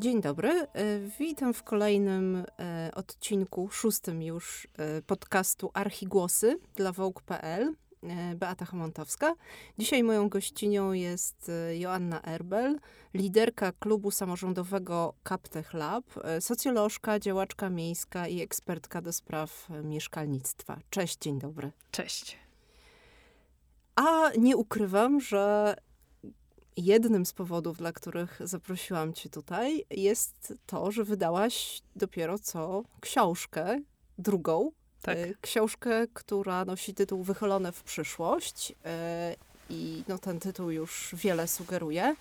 Dzień dobry. E, witam w kolejnym e, odcinku, szóstym już e, podcastu Archigłosy dla Vogue.pl. Beata Hamontowska. Dzisiaj moją gościnią jest Joanna Erbel, liderka klubu samorządowego Captech Lab, socjolożka, działaczka miejska i ekspertka do spraw mieszkalnictwa. Cześć, dzień dobry. Cześć. A nie ukrywam, że jednym z powodów, dla których zaprosiłam cię tutaj, jest to, że wydałaś dopiero co książkę, drugą. Tak. E, książkę, która nosi tytuł Wychylone w przyszłość. E, I no, ten tytuł już wiele sugeruje.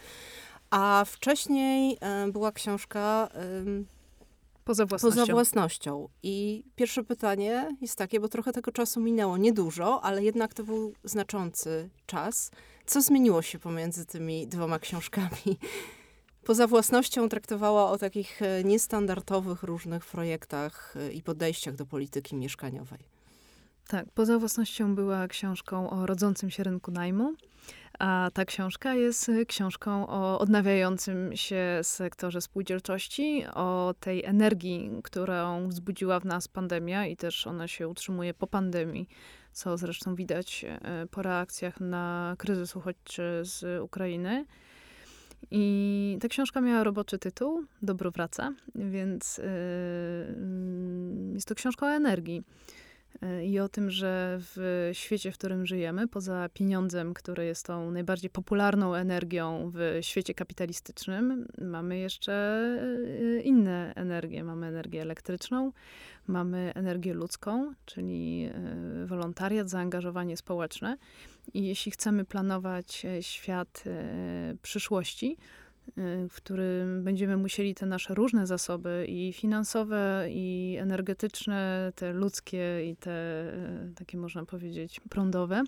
A wcześniej e, była książka Poza własnością. Poza własnością. I pierwsze pytanie jest takie, bo trochę tego czasu minęło, niedużo, ale jednak to był znaczący czas. Co zmieniło się pomiędzy tymi dwoma książkami? Poza własnością traktowała o takich e, niestandardowych różnych projektach e, i podejściach do polityki mieszkaniowej. Tak, poza własnością była książką o rodzącym się rynku najmu. A ta książka jest książką o odnawiającym się sektorze spółdzielczości, o tej energii, którą wzbudziła w nas pandemia i też ona się utrzymuje po pandemii, co zresztą widać y, po reakcjach na kryzys uchodźczy z Ukrainy. I ta książka miała roboczy tytuł Dobro wraca, więc yy, jest to książka o energii i o tym, że w świecie, w którym żyjemy, poza pieniądzem, który jest tą najbardziej popularną energią w świecie kapitalistycznym, mamy jeszcze e, inne energie. Mamy energię elektryczną, mamy energię ludzką, czyli e, wolontariat, zaangażowanie społeczne. I jeśli chcemy planować e, świat przyszłości, w którym będziemy musieli te nasze różne zasoby i finansowe, i energetyczne, te ludzkie i te e, takie można powiedzieć prądowe,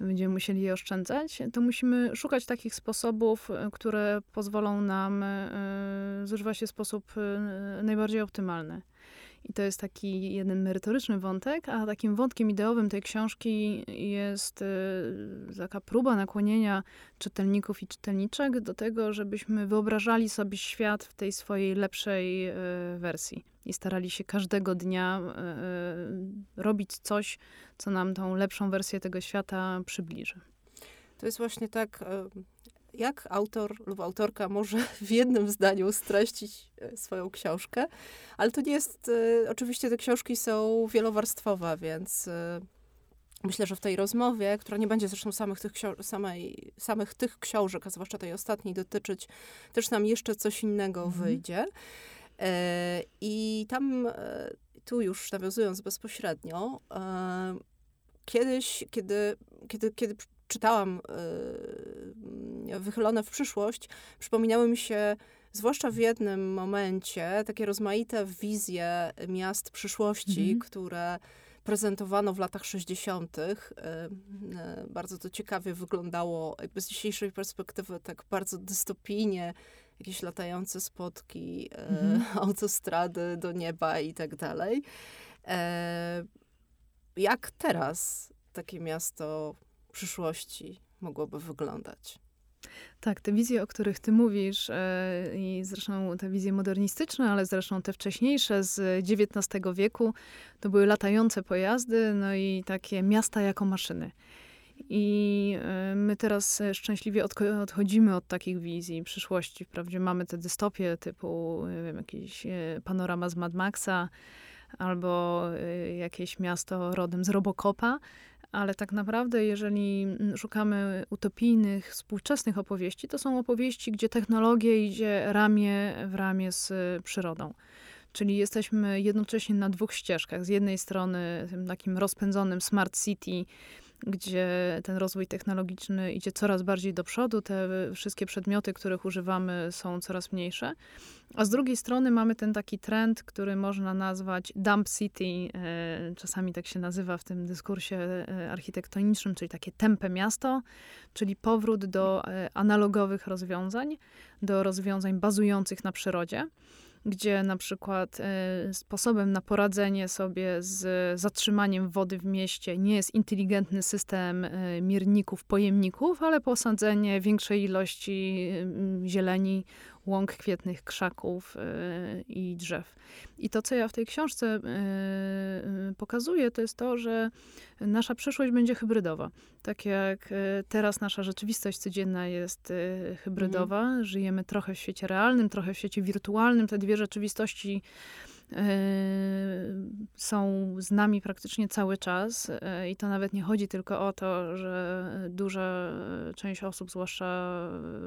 będziemy musieli je oszczędzać, to musimy szukać takich sposobów, e, które pozwolą nam zużywać je w sposób najbardziej optymalny. I to jest taki jeden merytoryczny wątek, a takim wątkiem ideowym tej książki jest y, taka próba nakłonienia czytelników i czytelniczek do tego, żebyśmy wyobrażali sobie świat w tej swojej lepszej y, wersji i starali się każdego dnia y, robić coś, co nam tą lepszą wersję tego świata przybliży. To jest właśnie tak jak autor lub autorka może w jednym zdaniu streścić e, swoją książkę, ale to nie jest, e, oczywiście te książki są wielowarstwowe, więc e, myślę, że w tej rozmowie, która nie będzie zresztą samych tych, samej, samych tych książek, a zwłaszcza tej ostatniej dotyczyć, też nam jeszcze coś innego mhm. wyjdzie. I tam, tu już nawiązując bezpośrednio, kiedyś, kiedy, kiedy, kiedy czytałam wychylone w przyszłość, przypominały mi się zwłaszcza w jednym momencie takie rozmaite wizje miast przyszłości, mhm. które prezentowano w latach 60. Yy, yy, bardzo to ciekawie wyglądało, jakby z dzisiejszej perspektywy, tak bardzo dystopijnie, jakieś latające spotki, yy, mhm. autostrady do nieba i tak dalej. Yy, jak teraz takie miasto przyszłości mogłoby wyglądać. Tak, te wizje, o których ty mówisz, e, i zresztą te wizje modernistyczne, ale zresztą te wcześniejsze z XIX wieku, to były latające pojazdy, no i takie miasta jako maszyny. I e, my teraz szczęśliwie odchodzimy od takich wizji przyszłości. Wprawdzie mamy te dystopie typu nie wiem, jakieś e, panorama z Mad Maxa albo jakieś miasto rodem z Robocopa, ale tak naprawdę, jeżeli szukamy utopijnych, współczesnych opowieści, to są opowieści, gdzie technologia idzie ramię w ramię z przyrodą. Czyli jesteśmy jednocześnie na dwóch ścieżkach. Z jednej strony tym takim rozpędzonym smart city, gdzie ten rozwój technologiczny idzie coraz bardziej do przodu, te wszystkie przedmioty, których używamy, są coraz mniejsze. A z drugiej strony mamy ten taki trend, który można nazwać dump city, e, czasami tak się nazywa w tym dyskursie e, architektonicznym, czyli takie tempe miasto, czyli powrót do e, analogowych rozwiązań, do rozwiązań bazujących na przyrodzie gdzie na przykład e, sposobem na poradzenie sobie z zatrzymaniem wody w mieście nie jest inteligentny system e, mierników, pojemników, ale posadzenie większej ilości zieleni, łąk kwietnych, krzaków i drzew. I to, co ja w tej książce pokazuję, to jest to, że nasza przyszłość będzie hybrydowa. Tak jak teraz nasza rzeczywistość codzienna jest hybrydowa, mhm. żyjemy trochę w świecie realnym, trochę w świecie wirtualnym. Te dwie rzeczywistości są z nami praktycznie cały czas yy, i to nawet nie chodzi tylko o to, że duża część osób, zwłaszcza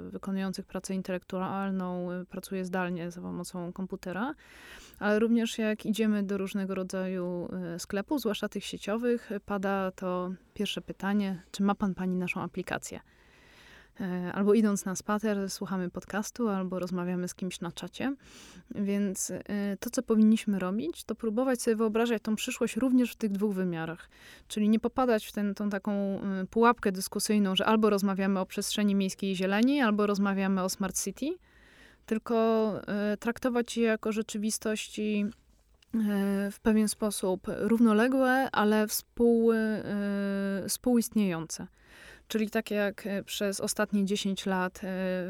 wykonujących pracę intelektualną, pracuje zdalnie za pomocą komputera, ale również jak idziemy do różnego rodzaju yy, sklepów, zwłaszcza tych sieciowych, pada to pierwsze pytanie, czy ma pan pani naszą aplikację? E, albo idąc na spacer, słuchamy podcastu, albo rozmawiamy z kimś na czacie. Więc e, to, co powinniśmy robić, to próbować sobie wyobrażać tą przyszłość również w tych dwóch wymiarach. Czyli nie popadać w tą taką e, pułapkę dyskusyjną, że albo rozmawiamy o przestrzeni miejskiej zieleni, albo rozmawiamy o smart city, tylko traktować je jako rzeczywistości w pewien sposób równoległe, ale współ, współistniejące. Czyli tak jak e, przez ostatnie 10 lat e,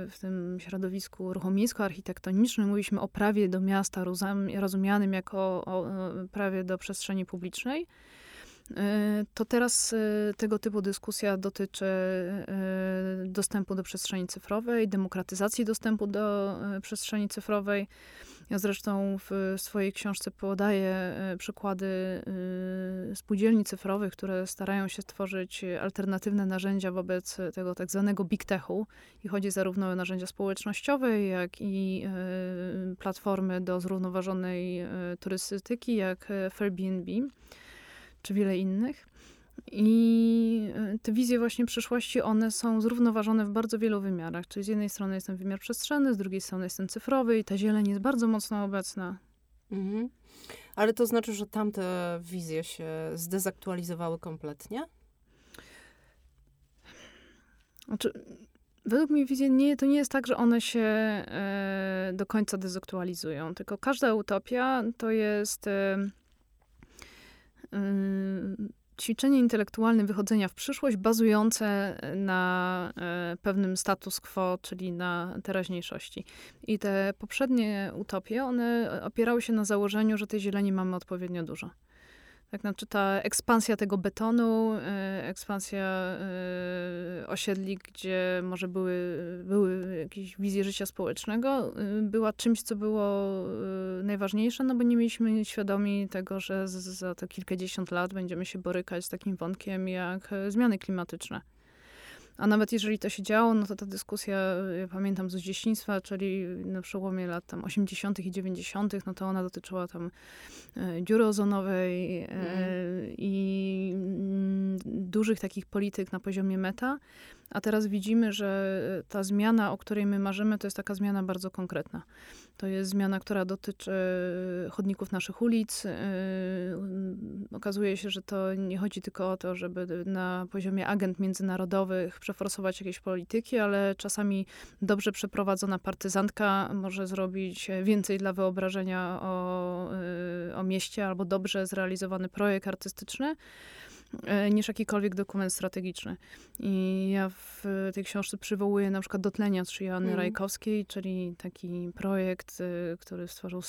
w tym środowisku uruchomisko-architektonicznym mówiliśmy o prawie do miasta rozumianym jako o prawie do przestrzeni publicznej, e, to teraz tego typu dyskusja dotyczy dostępu do przestrzeni cyfrowej, demokratyzacji dostępu do przestrzeni cyfrowej. Ja zresztą w swojej książce podaję e, przykłady e, spółdzielni cyfrowych, które starają się stworzyć alternatywne narzędzia wobec tego tak zwanego big techu. I chodzi zarówno o narzędzia społecznościowe, jak i e, platformy do zrównoważonej turystyki, jak Airbnb, czy wiele innych. I e, te wizje właśnie przyszłości, one są zrównoważone w bardzo wielu wymiarach. Czyli z jednej strony jest ten wymiar przestrzenny, z drugiej strony jest ten cyfrowy i ta zieleń jest bardzo mocno obecna. Mhm. Ale to znaczy, że tamte wizje się zdezaktualizowały kompletnie? Znaczy, według mnie wizje nie, to nie jest tak, że one się e, do końca dezaktualizują, tylko każda utopia to jest... E, ćwiczenie intelektualne wychodzenia w przyszłość, bazujące na e, pewnym status quo, czyli na teraźniejszości. I te poprzednie utopie, one opierały się na założeniu, że tej zieleni mamy odpowiednio dużo. Tak znaczy ta ekspansja tego betonu, e, ekspansja e, osiedli, gdzie może były, były jakieś wizje życia społecznego, e, była czymś, co było najważniejsze, no bo nie mieliśmy świadomi tego, że za to kilkadziesiąt lat będziemy się borykać z takim wątkiem jak zmiany klimatyczne. A nawet jeżeli to się działo, no to ta dyskusja, ja pamiętam z dzieciństwa, czyli na przełomie lat tam 80. i 90., no to ona dotyczyła tam e, dziury ozonowej e, mm. i dużych takich polityk na poziomie meta. A teraz widzimy, że ta zmiana, o której my marzymy, to jest taka zmiana bardzo konkretna. To jest zmiana, która dotyczy chodników naszych ulic. Yy, okazuje się, że to nie chodzi tylko o to, żeby na poziomie agent międzynarodowych przeforsować jakieś polityki, ale czasami dobrze przeprowadzona partyzantka może zrobić więcej dla wyobrażenia o, o mieście albo dobrze zrealizowany projekt artystyczny. E, niż jakikolwiek dokument strategiczny. I ja w tej książce przywołuję na przykład Dotlenia z Joanny mm. Rajkowskiej, czyli taki projekt, e, który stworzył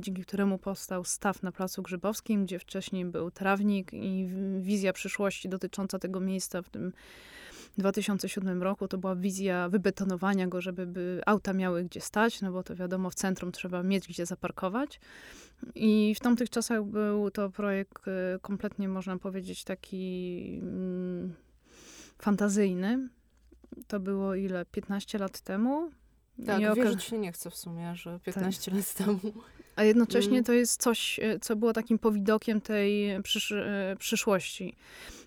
dzięki któremu powstał staw na Placu Grzybowskim, gdzie wcześniej był trawnik i wizja przyszłości dotycząca tego miejsca w tym 2007 roku to była wizja wybetonowania go, żeby by auta miały gdzie stać, no bo to wiadomo, w centrum trzeba mieć gdzie zaparkować. I w tamtych czasach był to projekt y, kompletnie, można powiedzieć, taki mm, fantazyjny. To było ile? 15 lat temu? Tak, I wierzyć się nie chce w sumie, że 15 tak. lat temu. A jednocześnie mm. to jest coś, y, co było takim powidokiem tej przysz y, przyszłości.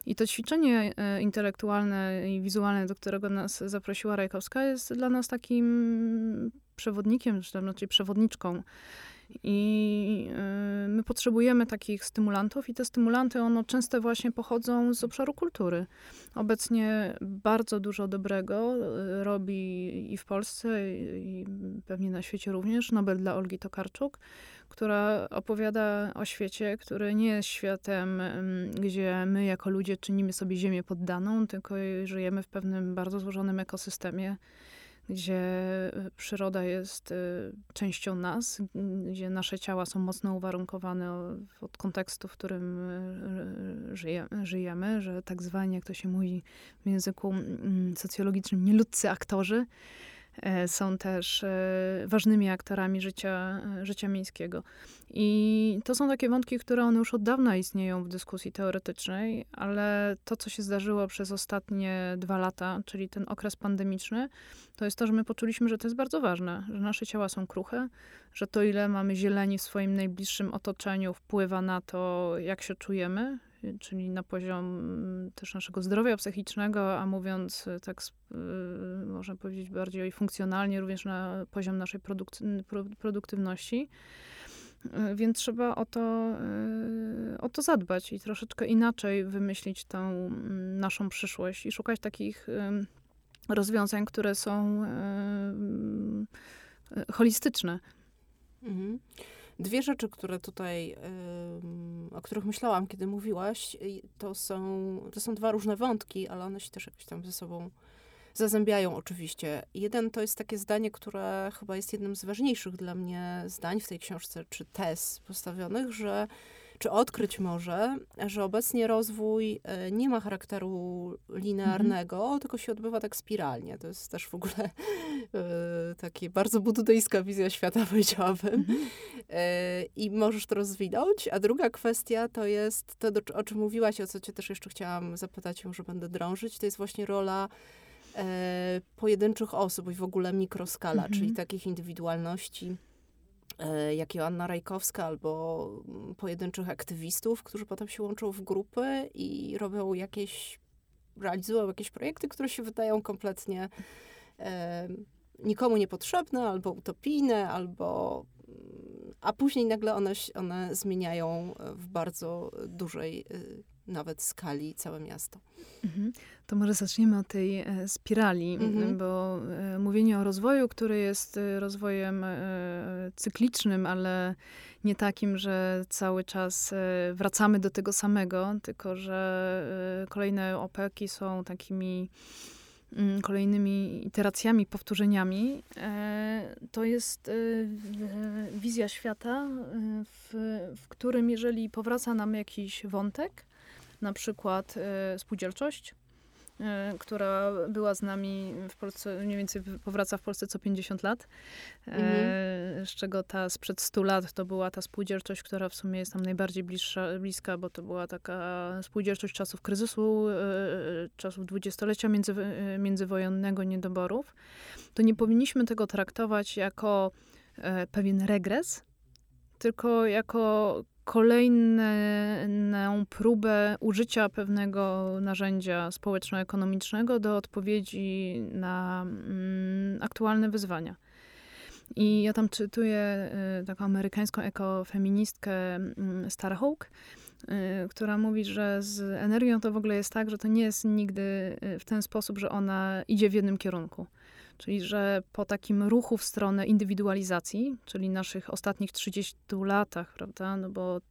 I to ćwiczenie intelektualne i wizualne, do którego nas zaprosiła Rajkowska, jest dla nas takim przewodnikiem, czy znaczy przewodniczką i y, my potrzebujemy takich stymulantów, i te stymulanty, one często właśnie pochodzą z obszaru kultury. Obecnie bardzo dużo dobrego y, robi i w Polsce, i pewnie na świecie również Nobel dla Olgi Tokarczuk, która opowiada o świecie, który nie jest światem, gdzie my jako ludzie czynimy sobie ziemię poddaną, tylko żyjemy w pewnym bardzo złożonym ekosystemie gdzie przyroda jest częścią nas, gdzie nasze ciała są mocno uwarunkowane od kontekstu, w którym żyjemy, że tak zwani, jak to się mówi w języku mm, socjologicznym, nieludzcy aktorzy E, są też e, ważnymi aktorami życia, e, życia miejskiego. I to są takie wątki, które one już od dawna istnieją w dyskusji teoretycznej, ale to, co się zdarzyło przez ostatnie dwa lata, czyli ten okres pandemiczny, to jest to, że my poczuliśmy, że to jest bardzo ważne, że nasze ciała są kruche, że to, ile mamy zieleni w swoim najbliższym otoczeniu, wpływa na to, jak się czujemy, czyli na poziom mm, też naszego zdrowia psychicznego, a mówiąc e, tak, e, można powiedzieć bardziej funkcjonalnie, również na poziom naszej produktywności. E, więc trzeba o to, o to zadbać i troszeczkę inaczej wymyślić tę mm, naszą przyszłość i szukać takich rozwiązań, które są holistyczne. Mhm. Dwie rzeczy, które tutaj, o których myślałam, kiedy mówiłaś, to są, to są dwa różne wątki, ale one się też jakoś tam ze sobą zazębiają oczywiście. Jeden to jest takie zdanie, które chyba jest jednym z ważniejszych dla mnie zdań w tej książce, czy tez postawionych, że czy odkryć może, że obecnie rozwój e, nie ma charakteru linearnego, mhm. tylko się odbywa tak spiralnie. To jest też w ogóle e, takie bardzo buddyjska wizja świata, powiedziałabym. Mhm. E, I możesz to rozwinąć. A druga kwestia to jest to, do, o czym mówiłaś, o co cię też jeszcze chciałam zapytać, może będę drążyć, to jest właśnie rola e, pojedynczych osób i w ogóle mikroskala, czyli mhm. takich indywidualności E, jak Joanna Rajkowska albo mm, pojedynczych aktywistów, którzy potem się łączą w grupy i robią jakieś, realizują jakieś projekty, które się wydają kompletnie e, nikomu niepotrzebne, albo utopijne, albo mm, a później nagle one, one zmieniają w bardzo dużej y, nawet skali całe miasto. Mhm. To może zaczniemy od tej e, spirali, mhm. bo e, mówienie o rozwoju, który jest e, rozwojem cyklicznym, ale nie takim, że cały czas wracamy do tego samego, tylko że kolejne opeki są takimi kolejnymi iteracjami, powtórzeniami, to jest wizja świata, w, w którym jeżeli powraca nam jakiś wątek, na przykład e, spółdzielczość, e, która była z nami w Polsce, mniej więcej powraca w Polsce co 50 lat, e, mhm. z czego ta sprzed 100 lat to była ta spółdzielczość, która w sumie jest nam najbardziej bliższa, bliska, bo to była taka spółdzielczość czasów kryzysu, czasów dwudziestolecia między, międzywojennego, niedoborów. To nie powinniśmy tego traktować jako pewien regres, tylko jako kolejną próbę użycia pewnego narzędzia społeczno-ekonomicznego do odpowiedzi na mm, aktualne wyzwania. I ja tam czytuję y, taką amerykańską ekofeministkę y, Starhawk, y, która mówi, że z energią to w ogóle jest tak, że to nie jest nigdy y, w ten sposób, że ona idzie w jednym kierunku. Czyli, że po takim ruchu w stronę indywidualizacji, czyli naszych ostatnich 30 latach, prawda, no bo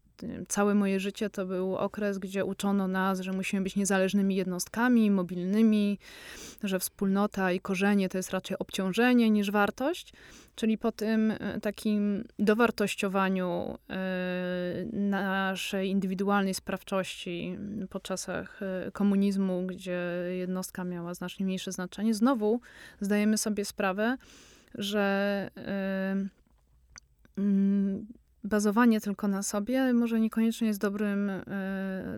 całe moje życie to był okres, gdzie uczono nas, że musimy być niezależnymi jednostkami, mobilnymi, że wspólnota i korzenie to jest raczej obciążenie niż wartość. Czyli po tym e, takim dowartościowaniu e, naszej indywidualnej sprawczości po czasach e, komunizmu, gdzie jednostka miała znacznie mniejsze znaczenie, znowu zdajemy sobie sprawę, że mm, bazowanie tylko na sobie może niekoniecznie jest dobrym,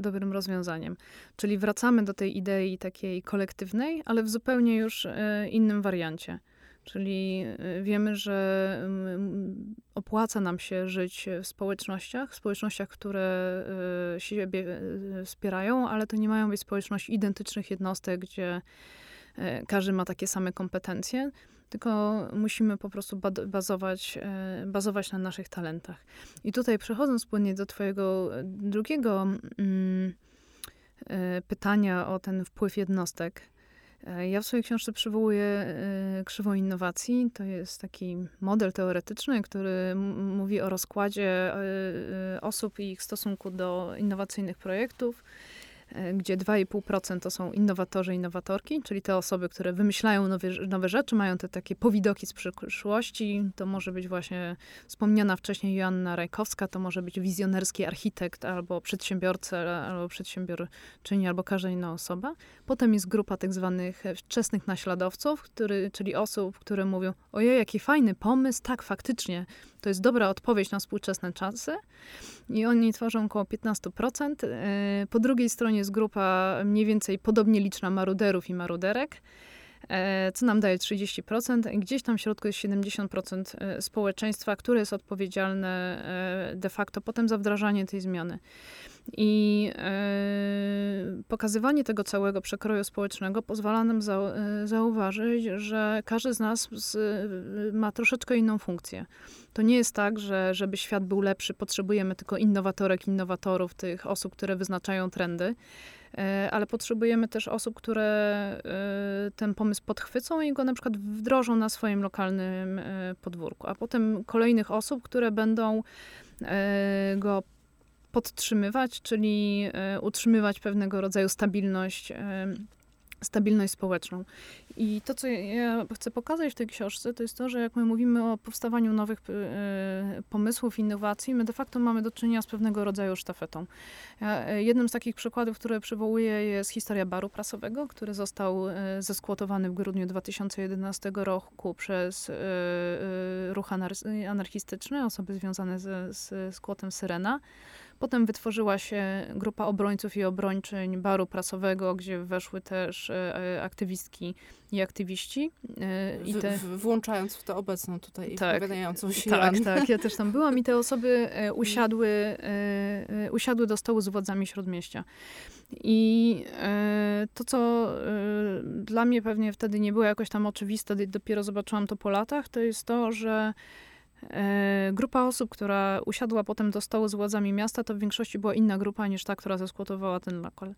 dobrym rozwiązaniem. Czyli wracamy do tej idei takiej kolektywnej, ale w zupełnie już innym wariancie. Czyli y, wiemy, że opłaca nam się żyć w społecznościach, społecznościach, które siebie wspierają, ale to nie mają być społeczności identycznych jednostek, gdzie każdy ma takie same kompetencje, tylko musimy po prostu bazować, bazować na naszych talentach. I tutaj przechodząc płynnie do Twojego drugiego mm, pytania o ten wpływ jednostek, E, ja w swojej książce przywołuję e, krzywą innowacji. To jest taki model teoretyczny, który mówi o rozkładzie e, osób i ich stosunku do innowacyjnych projektów. E, gdzie 2,5% to są innowatorzy, innowatorki, czyli te osoby, które wymyślają nowe, nowe rzeczy, mają te takie powidoki z przyszłości. To może być właśnie wspomniana wcześniej Joanna Rajkowska, to może być wizjonerski architekt albo przedsiębiorca, albo przedsiębiorczyni, albo każda inna osoba. Potem jest grupa tak zwanych wczesnych naśladowców, który, czyli osób, które mówią, ojej, jaki fajny pomysł, tak, faktycznie, to jest dobra odpowiedź na współczesne czasy i oni tworzą około 15%. E, po drugiej stronie jest grupa mniej więcej podobnie liczna maruderów i maruderek, e, co nam daje 30%. Gdzieś tam w środku jest 70% e, społeczeństwa, które jest odpowiedzialne de facto potem za wdrażanie tej zmiany. I e, pokazywanie tego całego przekroju społecznego pozwala nam za, e, zauważyć, że każdy z nas z, ma troszeczkę inną funkcję. To nie jest tak, że żeby świat był lepszy, potrzebujemy tylko innowatorek, innowatorów, tych osób, które wyznaczają trendy e, ale potrzebujemy też osób, które ten pomysł podchwycą i go na przykład wdrożą na swoim lokalnym podwórku, a potem kolejnych osób, które będą go podtrzymywać, czyli e, utrzymywać pewnego rodzaju stabilność e, stabilność społeczną. I to, co ja chcę pokazać w tej książce, to jest to, że jak my mówimy o powstawaniu nowych e, pomysłów, innowacji, my de facto mamy do czynienia z pewnego rodzaju sztafetą. Jednym z takich przykładów, które przywołuję, jest historia baru prasowego, który został zeskłotowany w grudniu 2011 roku przez ruch anarchistyczny, osoby związane z, z skłotem Syrena. Potem wytworzyła się grupa obrońców i obrończyń baru prasowego, gdzie weszły też e, e, aktywistki i aktywiści. E, I te... w, włączając w to obecną tutaj tak, wypowiadającą się Tak, tak, ja też tam byłam i te osoby usiadły, usiadły do stołu z władzami Śródmieścia. I to, co dla mnie pewnie wtedy nie było jakoś tam oczywiste, dopiero zobaczyłam to po latach, to jest to, że E, grupa osób, która usiadła potem do stołu z władzami miasta, to w większości była inna grupa niż ta, która zeskłotowała ten lokal.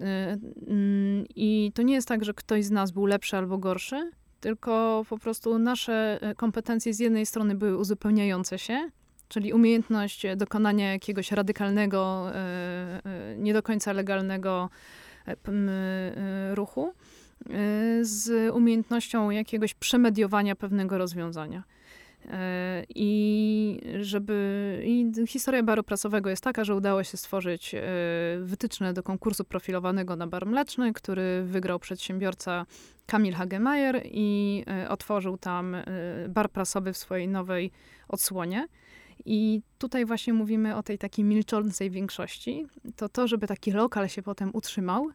E, mm, I to nie jest tak, że ktoś z nas był lepszy albo gorszy, tylko po prostu nasze e, kompetencje z jednej strony były uzupełniające się, czyli umiejętność dokonania jakiegoś radykalnego, nie do końca legalnego ruchu, z umiejętnością jakiegoś przemediowania pewnego rozwiązania. E, I żeby. I historia baru prasowego jest taka, że udało się stworzyć e, wytyczne do konkursu profilowanego na bar mleczny, który wygrał przedsiębiorca Kamil Hagemeyer i e, otworzył tam bar prasowy w swojej nowej odsłonie. I tutaj właśnie mówimy o tej takiej milczącej większości. To to, żeby taki lokal się potem utrzymał,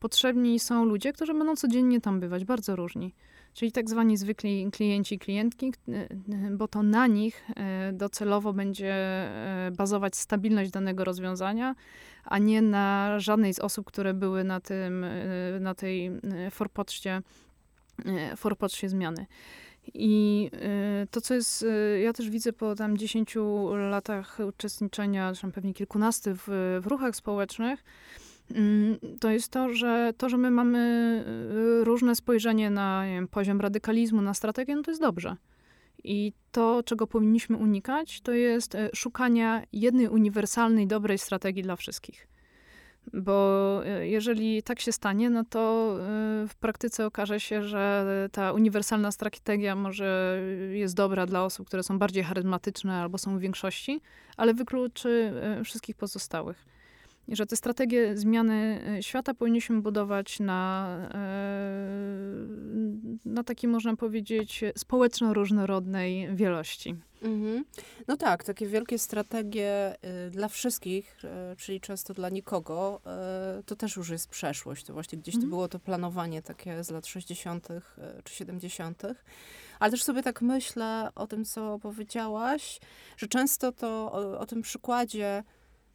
potrzebni są ludzie, którzy będą codziennie tam bywać, bardzo różni czyli tak zwani zwykli klienci klientki, bo to na nich e, docelowo będzie e, bazować stabilność danego rozwiązania, a nie na żadnej z osób, które były na, tym, e, na tej forpoczcie, forpoczcie zmiany. I to, co jest, ja też widzę po tam 10 latach uczestniczenia, zresztą pewnie kilkunastu w, w ruchach społecznych, to jest to, że to, że my mamy y, różne spojrzenie na wiem, poziom radykalizmu, na strategię, no to jest dobrze. I to, czego powinniśmy unikać, to jest y, szukania jednej uniwersalnej, dobrej strategii dla wszystkich. Bo y, jeżeli tak się stanie, no to w praktyce okaże się, że ta uniwersalna strategia może jest dobra dla osób, które są bardziej charyzmatyczne albo są w większości, ale wykluczy wszystkich pozostałych że te strategie zmiany e, świata powinniśmy budować na, e, na takiej, można powiedzieć, społeczno-różnorodnej wielości. Mhm. No tak, takie wielkie strategie y, dla wszystkich, czyli często dla nikogo, to też już jest przeszłość. To właśnie gdzieś mhm. to było to planowanie takie z lat 60. czy 70. Ale też sobie tak myślę o tym, co powiedziałaś, że często to o, o tym przykładzie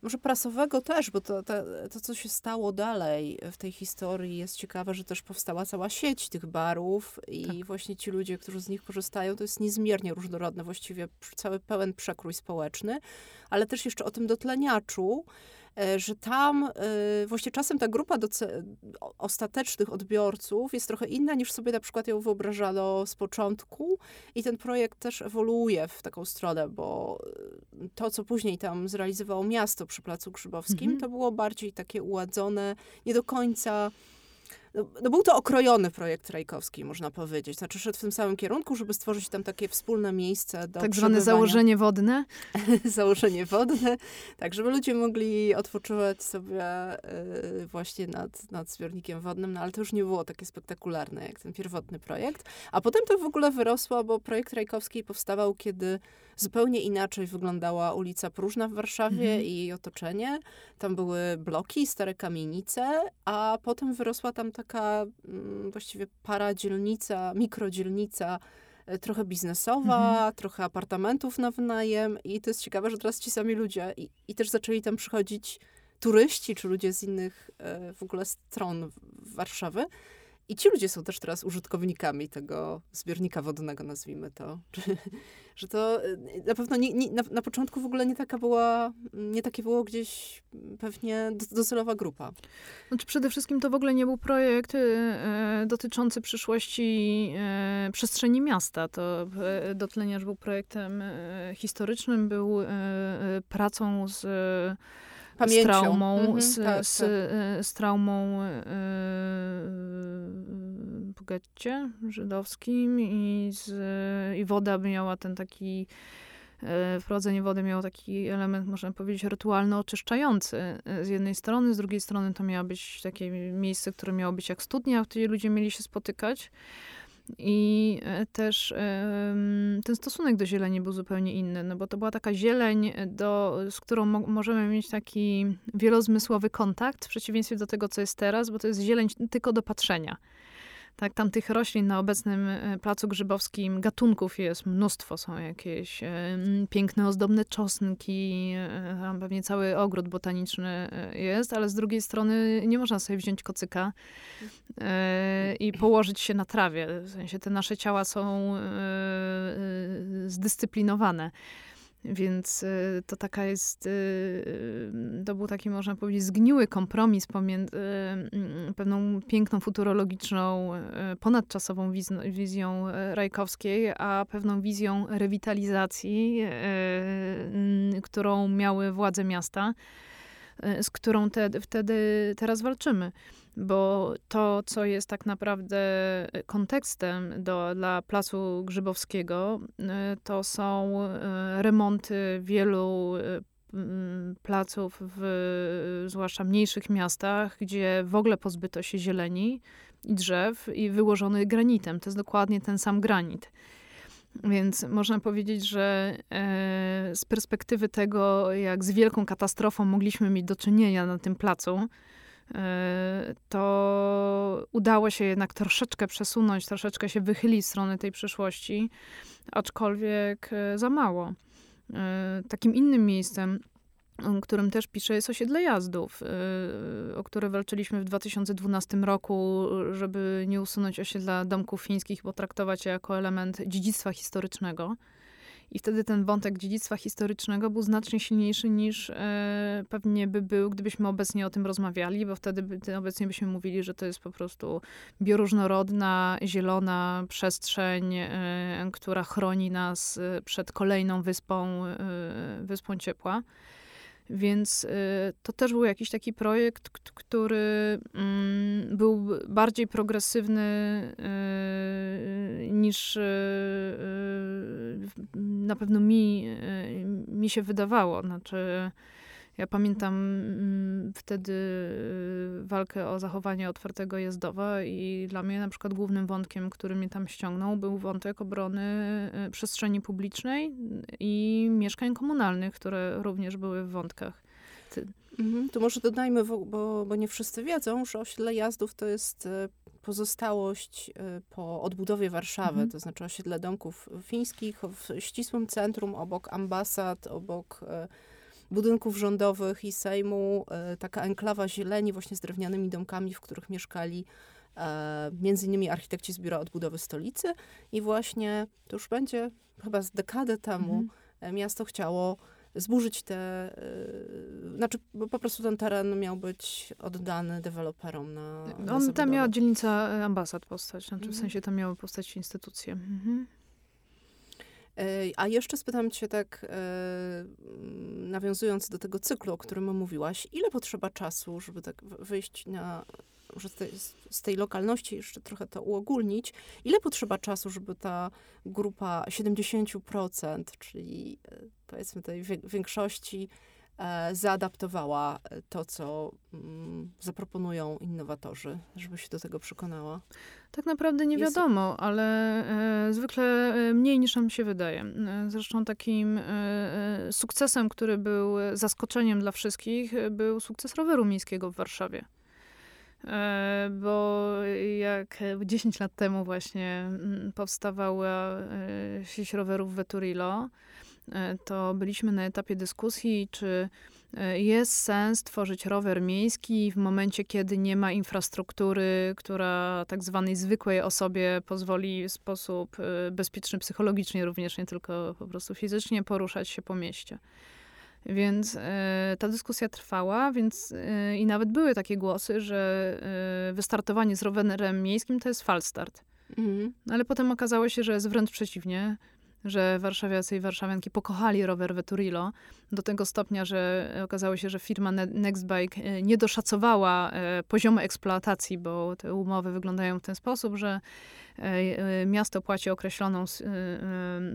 może prasowego też, bo to, to, to, co się stało dalej w tej historii jest ciekawe, że też powstała cała sieć tych barów i tak. właśnie ci ludzie, którzy z nich korzystają, to jest niezmiernie różnorodne, właściwie cały pełen przekrój społeczny, ale też jeszcze o tym dotleniaczu, że tam e, właśnie czasem ta grupa ostatecznych odbiorców jest trochę inna niż sobie na przykład ją wyobrażano z początku i ten projekt też ewoluuje w taką stronę, bo e, to, co później tam zrealizowało miasto przy Placu Grzybowskim, mhm. to było bardziej takie uładzone, nie do końca no, no, był to okrojony projekt Rajkowski, można powiedzieć. Znaczy szedł w tym samym kierunku, żeby stworzyć tam takie wspólne miejsce do Tak zwane założenie wodne? założenie wodne, tak, żeby ludzie mogli odpoczywać sobie y, właśnie nad, nad zbiornikiem wodnym, no ale to już nie było takie spektakularne jak ten pierwotny projekt. A potem to w ogóle wyrosło, bo projekt Rajkowski powstawał, kiedy zupełnie inaczej wyglądała ulica Próżna w Warszawie mhm. i jej otoczenie. Tam były bloki, stare kamienice, a potem wyrosła tam taka mm, właściwie paradzielnica, mikrodzielnica, e, trochę biznesowa, mhm. trochę apartamentów na wynajem i to jest ciekawe, że teraz ci sami ludzie i, i też zaczęli tam przychodzić turyści czy ludzie z innych e, w ogóle stron Warszawy. I ci ludzie są też teraz użytkownikami tego zbiornika wodnego, nazwijmy to. że to y, na pewno nie, nie, na, na, początku w ogóle nie taka była, nie takie było gdzieś pewnie docelowa grupa. Znaczy przede wszystkim to w ogóle nie był projekt e, dotyczący przyszłości e, przestrzeni miasta. To e, Dotleniarz był projektem historycznym, był pracą z Pamięcią. z traumą, mhm, z, tak, z, tak. z, traumą w getcie żydowskim i, z, i woda miała ten taki wprowadzenie wody miało taki element, można powiedzieć, rytualno oczyszczający z jednej strony, z drugiej strony to miało być takie miejsce, które miało być jak studnia, gdzie ludzie mieli się spotykać. I e, też ten stosunek do zieleni był zupełnie inny, no bo to była taka zieleń, do, z którą mo możemy mieć taki wielozmysłowy kontakt, w przeciwieństwie do tego, co jest teraz, bo to jest zieleń tylko do patrzenia. Tak, tam tych roślin na obecnym e, placu grzybowskim gatunków jest mnóstwo. Są jakieś e, piękne, ozdobne czosnki, e, tam pewnie cały ogród botaniczny jest, ale z drugiej strony nie można sobie wziąć kocyka i położyć się na trawie. W sensie te nasze ciała są zdyscyplinowane. Więc y, to taka jest, y, y, to był taki, można powiedzieć, zgniły kompromis pomiędzy pewną piękną, futurologiczną, ponadczasową wizją Rajkowskiej, a pewną wizją rewitalizacji, którą miały władze miasta, z którą te, wtedy teraz walczymy bo to, co jest tak naprawdę kontekstem do, dla Placu Grzybowskiego, y, to są y, remonty wielu placów, w, zwłaszcza mniejszych miastach, gdzie w ogóle pozbyto się zieleni i drzew i wyłożony granitem. To jest dokładnie ten sam granit. Więc można powiedzieć, że e, z perspektywy tego, jak z wielką katastrofą mogliśmy mieć do czynienia na tym placu, E, to udało się jednak troszeczkę przesunąć, troszeczkę się wychylić w stronę tej przyszłości, aczkolwiek e, za mało. E, takim innym miejscem, którym też piszę, jest osiedle jazdów, o które walczyliśmy w 2012 roku, żeby nie usunąć osiedla domków fińskich, bo traktować je jako element dziedzictwa historycznego. I wtedy ten wątek dziedzictwa historycznego był znacznie silniejszy niż e, pewnie by był, gdybyśmy obecnie o tym rozmawiali, bo wtedy by, obecnie byśmy mówili, że to jest po prostu bioróżnorodna, zielona przestrzeń, e, która chroni nas przed kolejną wyspą, e, wyspą ciepła. Więc y, to też był jakiś taki projekt, który mm, był bardziej progresywny y, niż y, na pewno mi, mi się wydawało. Znaczy, ja pamiętam mm, wtedy y, walkę o zachowanie otwartego Jezdowa i dla mnie na przykład głównym wątkiem, który mnie tam ściągnął, był wątek obrony y, przestrzeni publicznej i mieszkań komunalnych, które również były w wątkach. Ty... Mhm, tu może dodajmy, bo, bo nie wszyscy wiedzą, że osiedle Jazdów to jest y, pozostałość po odbudowie Warszawy, mhm. to znaczy osiedle domków fińskich w ścisłym centrum, obok ambasad, obok budynków rządowych i Sejmu, e, taka enklawa zieleni właśnie z drewnianymi domkami, w których mieszkali e, między innymi architekci z Biura Odbudowy Stolicy i właśnie to już będzie chyba z dekadę temu mhm. E, miasto chciało zburzyć te, znaczy po prostu ten teren miał być oddany deweloperom na, na On tam miała dzielnica ambasad powstać, znaczy w mhm. sensie tam miały powstać instytucje. Mhm. A jeszcze spytam cię tak, nawiązując do tego cyklu, o którym mówiłaś, ile potrzeba czasu, żeby tak wyjść na z tej, lokalności jeszcze trochę to uogólnić, ile potrzeba czasu, żeby ta grupa 70%, czyli e, powiedzmy tej większości, e, zaadaptowała to, co mm, zaproponują innowatorzy, żeby się do tego przekonała? Tak naprawdę nie wiadomo, ale e, zwykle e, mniej niż nam się wydaje. E, zresztą takim e, e, sukcesem, który był zaskoczeniem dla wszystkich, był sukces roweru miejskiego w Warszawie. E, bo jak 10 lat temu właśnie mm, powstawała e, sieć rowerów Veturilo, e, to byliśmy na etapie dyskusji, czy jest sens tworzyć rower miejski w momencie, kiedy nie ma infrastruktury, która tak zwanej zwykłej osobie pozwoli w sposób bezpieczny psychologicznie również, nie tylko po prostu fizycznie poruszać się po mieście. Więc e, ta dyskusja trwała, więc e, i nawet były takie głosy, że e, wystartowanie z rowerem miejskim to jest falstart. Mhm. Ale potem okazało się, że jest wręcz przeciwnie, że warszawiacy i warszawianki pokochali rower Veturilo do tego stopnia, że okazało się, że firma Nextbike e, nie doszacowała e, poziomu eksploatacji, bo te umowy wyglądają w ten sposób, że e, miasto płaci określoną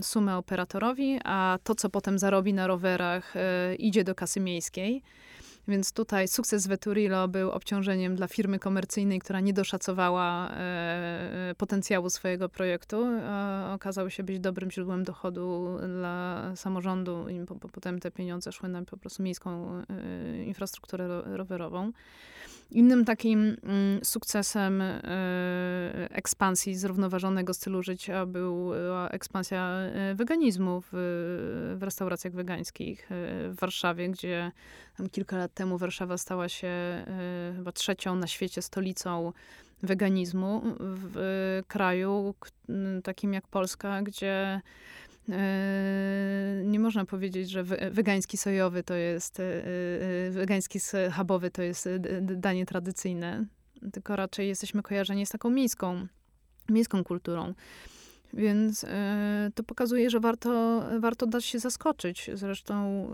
sumę operatorowi, a to, co potem zarobi na rowerach, idzie do kasy miejskiej. Więc tutaj sukces Veturilo był obciążeniem dla firmy komercyjnej, która nie doszacowała e, e potencjału swojego projektu. E, okazał się być dobrym źródłem dochodu dla samorządu i po, po, potem te pieniądze szły na po prostu miejską e, infrastrukturę ro, rowerową. Innym takim mm, sukcesem e, ekspansji zrównoważonego stylu życia była ekspansja e, weganizmu w, w restauracjach wegańskich w Warszawie, gdzie kilka lat temu Warszawa stała się e, chyba trzecią na świecie stolicą weganizmu w kraju takim jak Polska, gdzie nie można powiedzieć, że wegański sojowy to jest, wegański schabowy to jest danie tradycyjne, tylko raczej jesteśmy kojarzeni z taką miejską, miejską kulturą. Więc y, to pokazuje, że warto, warto dać się zaskoczyć. Zresztą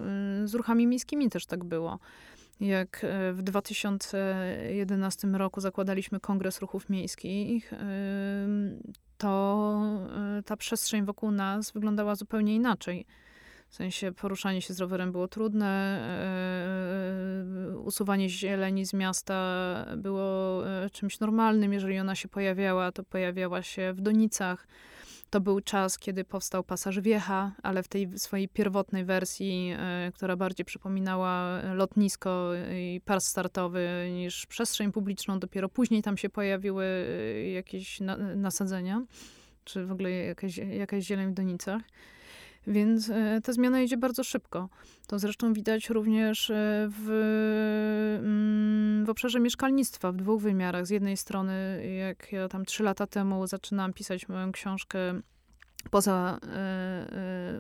y, z ruchami miejskimi też tak było. Jak w 2011 roku zakładaliśmy Kongres Ruchów Miejskich, y, to y, ta przestrzeń wokół nas wyglądała zupełnie inaczej. W sensie poruszanie się z rowerem było trudne, usuwanie zieleni z miasta było czymś normalnym. Jeżeli ona się pojawiała, to pojawiała się w donicach. To był czas, kiedy powstał pasaż Wiecha, ale w tej swojej pierwotnej wersji, y, która bardziej przypominała lotnisko i par startowy niż przestrzeń publiczną. Dopiero później tam się pojawiły jakieś na, nasadzenia, czy w ogóle jakaś, jakaś zieleń w donicach. Więc y, ta zmiana idzie bardzo szybko. To zresztą widać również w, mm, w obszarze mieszkalnictwa w dwóch wymiarach. Z jednej strony, jak ja tam trzy lata temu zaczynałam pisać moją książkę poza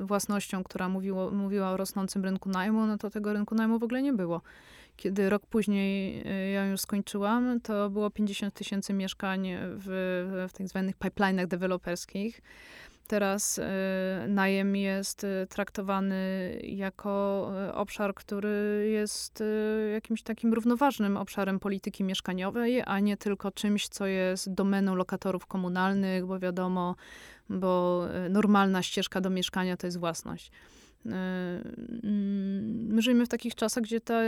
y, własnością, która mówiło, mówiła o rosnącym rynku najmu, no to tego rynku najmu w ogóle nie było. Kiedy rok później y, ja już skończyłam, to było 50 tysięcy mieszkań w, w tak zwanych pipeline'ach deweloperskich. Teraz y, najem jest y, traktowany jako y, obszar, który jest jakimś takim równoważnym obszarem polityki mieszkaniowej, a nie tylko czymś, co jest domeną lokatorów komunalnych, bo wiadomo, bo normalna ścieżka do mieszkania to jest własność. Mm, my żyjemy w takich czasach, gdzie, te,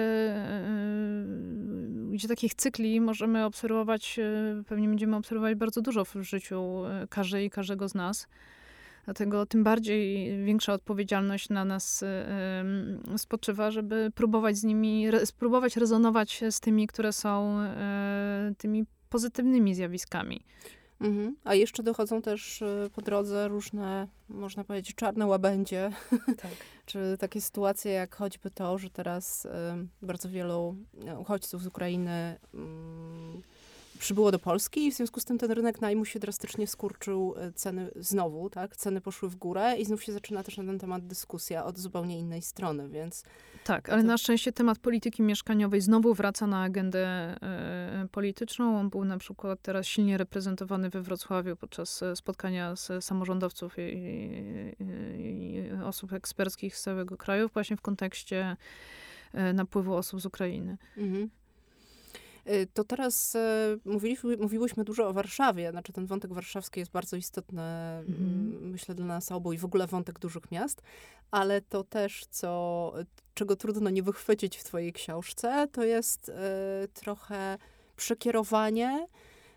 gdzie takich cykli możemy obserwować, pewnie będziemy obserwować bardzo dużo w życiu każdej i każdego z nas. Dlatego tym bardziej większa odpowiedzialność na nas spoczywa, żeby próbować z nimi, spróbować rezonować z tymi, które są e, tymi pozytywnymi zjawiskami. Mhm. A jeszcze dochodzą też po drodze różne, można powiedzieć, czarne łabędzie. Tak. Czy takie sytuacje, jak choćby to, że teraz bardzo wielu uchodźców z Ukrainy przybyło do Polski i w związku z tym ten rynek najmu się drastycznie skurczył, e, ceny znowu, tak, ceny poszły w górę i znów się zaczyna też na ten temat dyskusja od zupełnie innej strony, więc... Tak, ale to... na szczęście temat polityki mieszkaniowej znowu wraca na agendę e, polityczną. On był na przykład teraz silnie reprezentowany we Wrocławiu podczas e, spotkania z samorządowców i, i, i osób eksperckich z całego kraju właśnie w kontekście napływu osób z Ukrainy. Mhm. Y, to teraz e, mówiliśmy, mówiłyśmy dużo o Warszawie, znaczy ten wątek warszawski jest bardzo istotny, mhm. myślę, dla nas obu i w ogóle wątek dużych miast, ale to też, co, czego trudno nie wychwycić w twojej książce, to jest y, trochę przekierowanie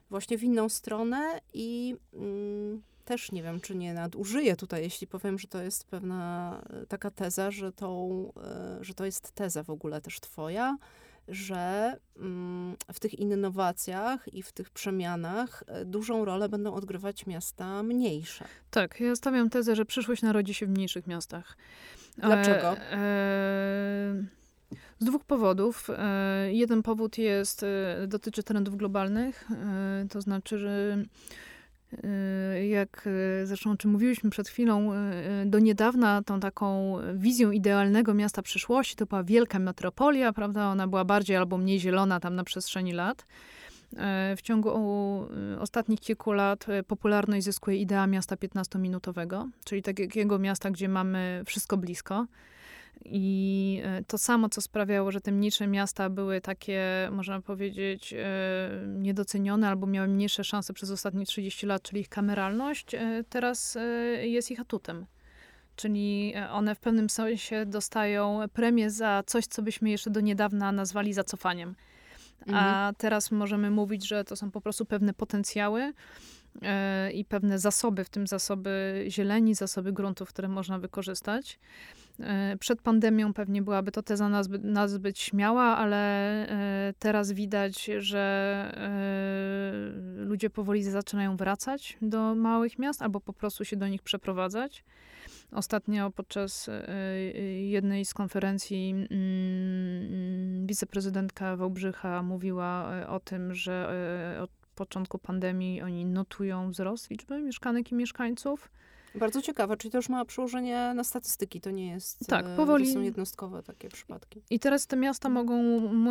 właśnie w inną stronę i mm, też nie wiem, czy nie nadużyję tutaj, jeśli powiem, że to jest pewna taka teza, że, tą, że to jest teza w ogóle też twoja, że mm, w tych innowacjach i w tych przemianach e, dużą rolę będą odgrywać miasta mniejsze. Tak, ja stawiam tezę, że przyszłość narodzi się w mniejszych miastach. Dlaczego? E, e, z dwóch powodów. E, jeden powód jest, e, dotyczy trendów globalnych, e, to znaczy, że jak y, zresztą o czym mówiliśmy przed chwilą, y, do niedawna tą taką wizją idealnego miasta przyszłości to była wielka metropolia, prawda? Ona była bardziej albo mniej zielona tam na przestrzeni lat. W ciągu ostatnich kilku lat popularność zyskuje idea miasta 15-minutowego, czyli takiego miasta, gdzie mamy wszystko blisko. I e, to samo, co sprawiało, że te mniejsze miasta były takie, można powiedzieć, e, niedocenione albo miały mniejsze szanse przez ostatnie 30 lat, czyli ich kameralność, e, teraz jest ich atutem. Czyli one w pewnym sensie dostają premię za coś, co byśmy jeszcze do niedawna nazwali zacofaniem. Mhm. A teraz możemy mówić, że to są po prostu pewne potencjały i pewne zasoby, w tym zasoby zieleni, zasoby gruntów, które można wykorzystać. E, przed pandemią pewnie byłaby to teza nazbyt, nazbyt śmiała, ale e, teraz widać, że e, ludzie powoli zaczynają wracać do małych miast albo po prostu się do nich przeprowadzać. Ostatnio podczas jednej z konferencji mm, wiceprezydentka Wałbrzycha mówiła o tym, że od początku pandemii oni notują wzrost liczby mieszkanek i mieszkańców. Bardzo ciekawe, czyli to już ma przełożenie na statystyki, to nie jest, tak, e, powoli. to są jednostkowe takie przypadki. I teraz te miasta mogą,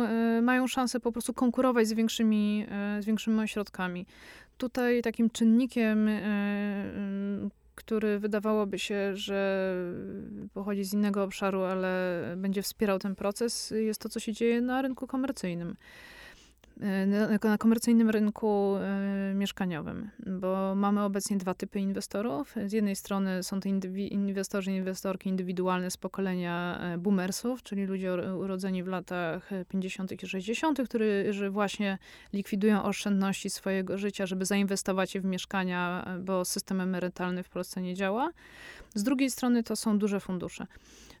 e, mają szansę po prostu konkurować z większymi, e, z większymi ośrodkami. Tutaj takim czynnikiem, który wydawałoby się, że pochodzi z innego obszaru, ale będzie wspierał ten proces, jest to, co się dzieje na rynku komercyjnym. E, na komercyjnym rynku e, mieszkaniowym, bo mamy obecnie dwa typy inwestorów. Z jednej strony są to inwestorzy, inwestorki indywidualne z pokolenia e, boomersów, czyli ludzie urodzeni w latach 50. i 60., którzy właśnie likwidują oszczędności swojego życia, żeby zainwestować je w mieszkania, bo system emerytalny w Polsce nie działa. Z drugiej strony to są duże fundusze.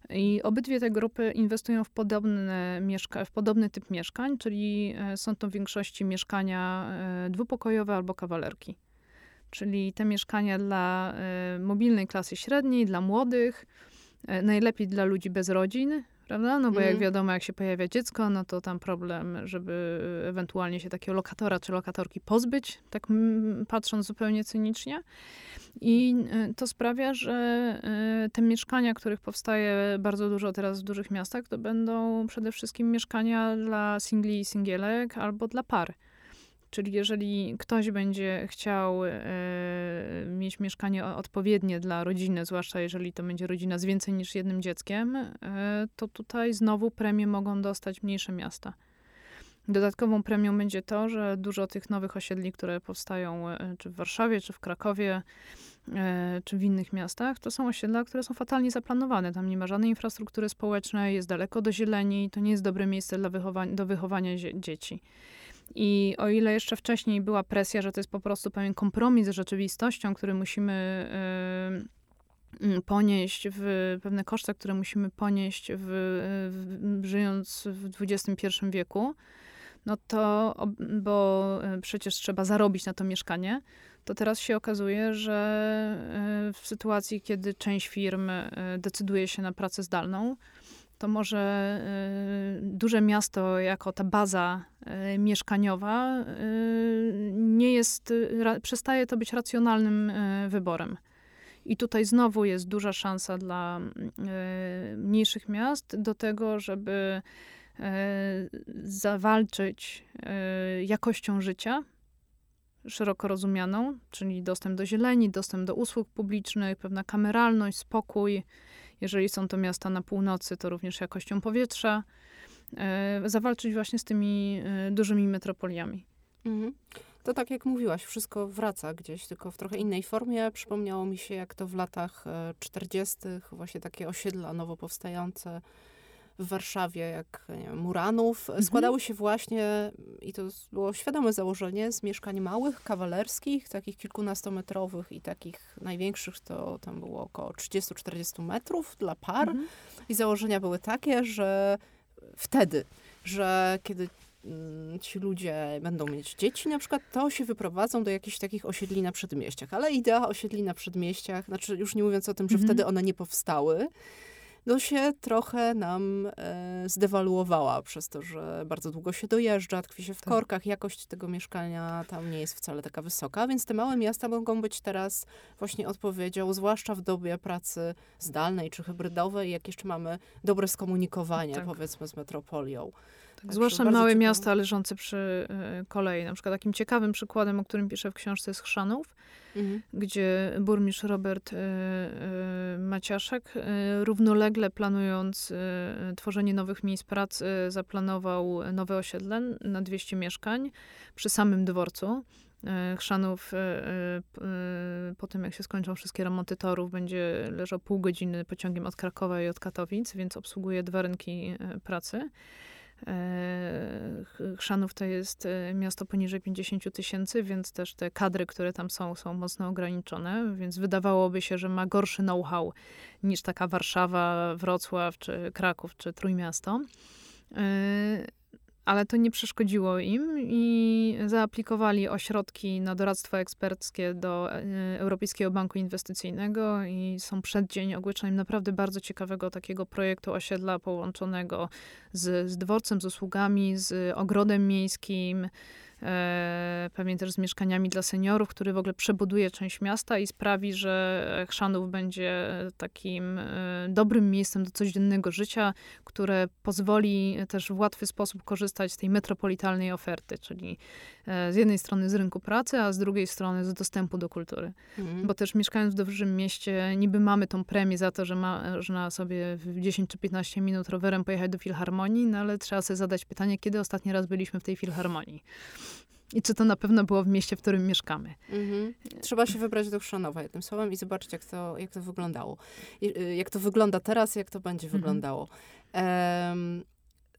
I obydwie te grupy inwestują w, podobne mieszka- w podobny typ mieszkań, czyli e, są to w większości mieszkania e, dwupokojowe albo kawalerki. Czyli te mieszkania dla e, mobilnej klasy średniej, dla młodych, najlepiej dla ludzi bez rodzin, prawda? No bo jak mhm. wiadomo, jak się pojawia dziecko, no to tam problem, żeby ewentualnie się takiego lokatora czy lokatorki pozbyć, tak patrząc zupełnie cynicznie. I y, to sprawia, że y, te mieszkania, których powstaje bardzo dużo teraz w dużych miastach, to będą przede wszystkim mieszkania dla singli i singielek albo dla par. Czyli jeżeli ktoś będzie chciał e, mieć mieszkanie odpowiednie dla rodziny, zwłaszcza jeżeli to będzie rodzina z więcej niż jednym dzieckiem, e, to tutaj znowu premie mogą dostać mniejsze miasta. Dodatkową premią będzie to, że dużo tych nowych osiedli, które powstają e, czy w Warszawie, czy w Krakowie, e, czy w innych miastach, to są osiedla, które są fatalnie zaplanowane. Tam nie ma żadnej infrastruktury społecznej, jest daleko do zieleni, to nie jest dobre miejsce dla wychowania, do wychowania dzieci. I o ile jeszcze wcześniej była presja, że to jest po prostu pewien kompromis z rzeczywistością, który musimy ponieść, w, pewne koszty, które musimy ponieść w, w, żyjąc w XXI wieku, no to, bo y, przecież trzeba zarobić na to mieszkanie, to teraz się okazuje, że y, w sytuacji, kiedy część firm decyduje się na pracę zdalną, to może y, duże miasto jako ta baza y, mieszkaniowa y, nie jest, przestaje to być racjonalnym wyborem. I tutaj znowu jest duża szansa dla mniejszych miast do tego, żeby zawalczyć jakością życia, szeroko rozumianą, czyli dostęp do zieleni, dostęp do usług publicznych, pewna kameralność, spokój, jeżeli są to miasta na północy, to również jakością powietrza, e, zawalczyć właśnie z tymi e, dużymi metropoliami. Mhm. To tak jak mówiłaś, wszystko wraca gdzieś, tylko w trochę innej formie. Przypomniało mi się, jak to w latach 40. E, właśnie takie osiedla nowo powstające w Warszawie, jak wiem, Muranów, mhm. składały się właśnie, i to było świadome założenie, z mieszkań małych, kawalerskich, takich kilkunastometrowych i takich największych to tam było około 30-40 metrów dla par. Mhm. I założenia były takie, że wtedy, że kiedy mm, ci ludzie będą mieć dzieci na przykład, to się wyprowadzą do jakichś takich osiedli na przedmieściach. Ale idea osiedli na przedmieściach, znaczy już nie mówiąc o tym, że mhm. wtedy one nie powstały, no się trochę nam e, zdewaluowała przez to, że bardzo długo się dojeżdża, tkwi się w tak. korkach, jakość tego mieszkania tam nie jest wcale taka wysoka, więc te małe miasta mogą być teraz właśnie odpowiedzią, zwłaszcza w dobie pracy zdalnej czy hybrydowej, jak jeszcze mamy dobre skomunikowanie, tak. powiedzmy, z metropolią. Tak, zwłaszcza małe ciekawe. miasta leżące przy y, kolei. Na przykład takim ciekawym przykładem, o którym piszę w książce jest Chrzanów, mhm. gdzie burmistrz Robert y, y, Maciaszek równolegle planując tworzenie nowych miejsc pracy zaplanował nowe osiedle na 200 mieszkań przy samym dworcu. Chrzanów po tym, jak się skończą wszystkie remonty torów, będzie leżał pół godziny pociągiem od Krakowa i od Katowic, więc obsługuje dwa rynki pracy. E, Chrzanów to jest e, miasto poniżej 50 tysięcy, więc też te kadry, które tam są, są mocno ograniczone, więc wydawałoby się, że ma gorszy know-how niż taka Warszawa, Wrocław, czy Kraków, czy Trójmiasto. Ale to nie przeszkodziło im i zaaplikowali ośrodki na doradztwo eksperckie do e, Europejskiego Banku Inwestycyjnego i są przeddzień ogłoszeniem naprawdę bardzo ciekawego takiego projektu osiedla połączonego z, z dworcem, z usługami, z ogrodem miejskim, e, pewnie też z mieszkaniami dla seniorów, który w ogóle przebuduje część miasta i sprawi, że Chrzanów będzie takim e, dobrym miejscem do codziennego życia, które pozwoli też w łatwy sposób korzystać z tej metropolitalnej oferty, czyli e, z jednej strony z rynku pracy, a z drugiej strony z dostępu do kultury. Mhm. Bo też mieszkając w dużym mieście, niby mamy tą premię za to, że można sobie w 10 czy 15 minut rowerem pojechać do filharmonii, no ale trzeba sobie zadać pytanie, kiedy ostatni raz byliśmy w tej filharmonii. I czy to na pewno było w mieście, w którym mieszkamy. Mhm. Trzeba się wybrać do Chrzanowa jednym słowem i zobaczyć, jak to, jak to wyglądało. Y, jak to wygląda teraz, jak to będzie mhm. wyglądało. Um,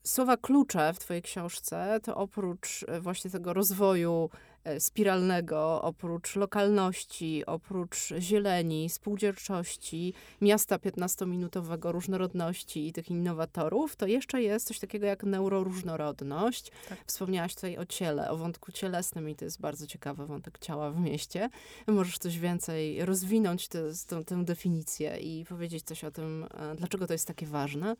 słowa klucze w twojej książce to oprócz e, właśnie tego rozwoju spiralnego, oprócz lokalności, oprócz zieleni, spółdzielczości, miasta 15-minutowego, różnorodności i tych innowatorów, to jeszcze jest coś takiego jak neuroróżnorodność. Tak. Wspomniałaś tutaj o ciele, o wątku cielesnym i to jest bardzo ciekawy wątek ciała w mieście. Możesz coś więcej rozwinąć tę, tę, tę definicję i powiedzieć coś o tym, e, dlaczego to jest takie ważne?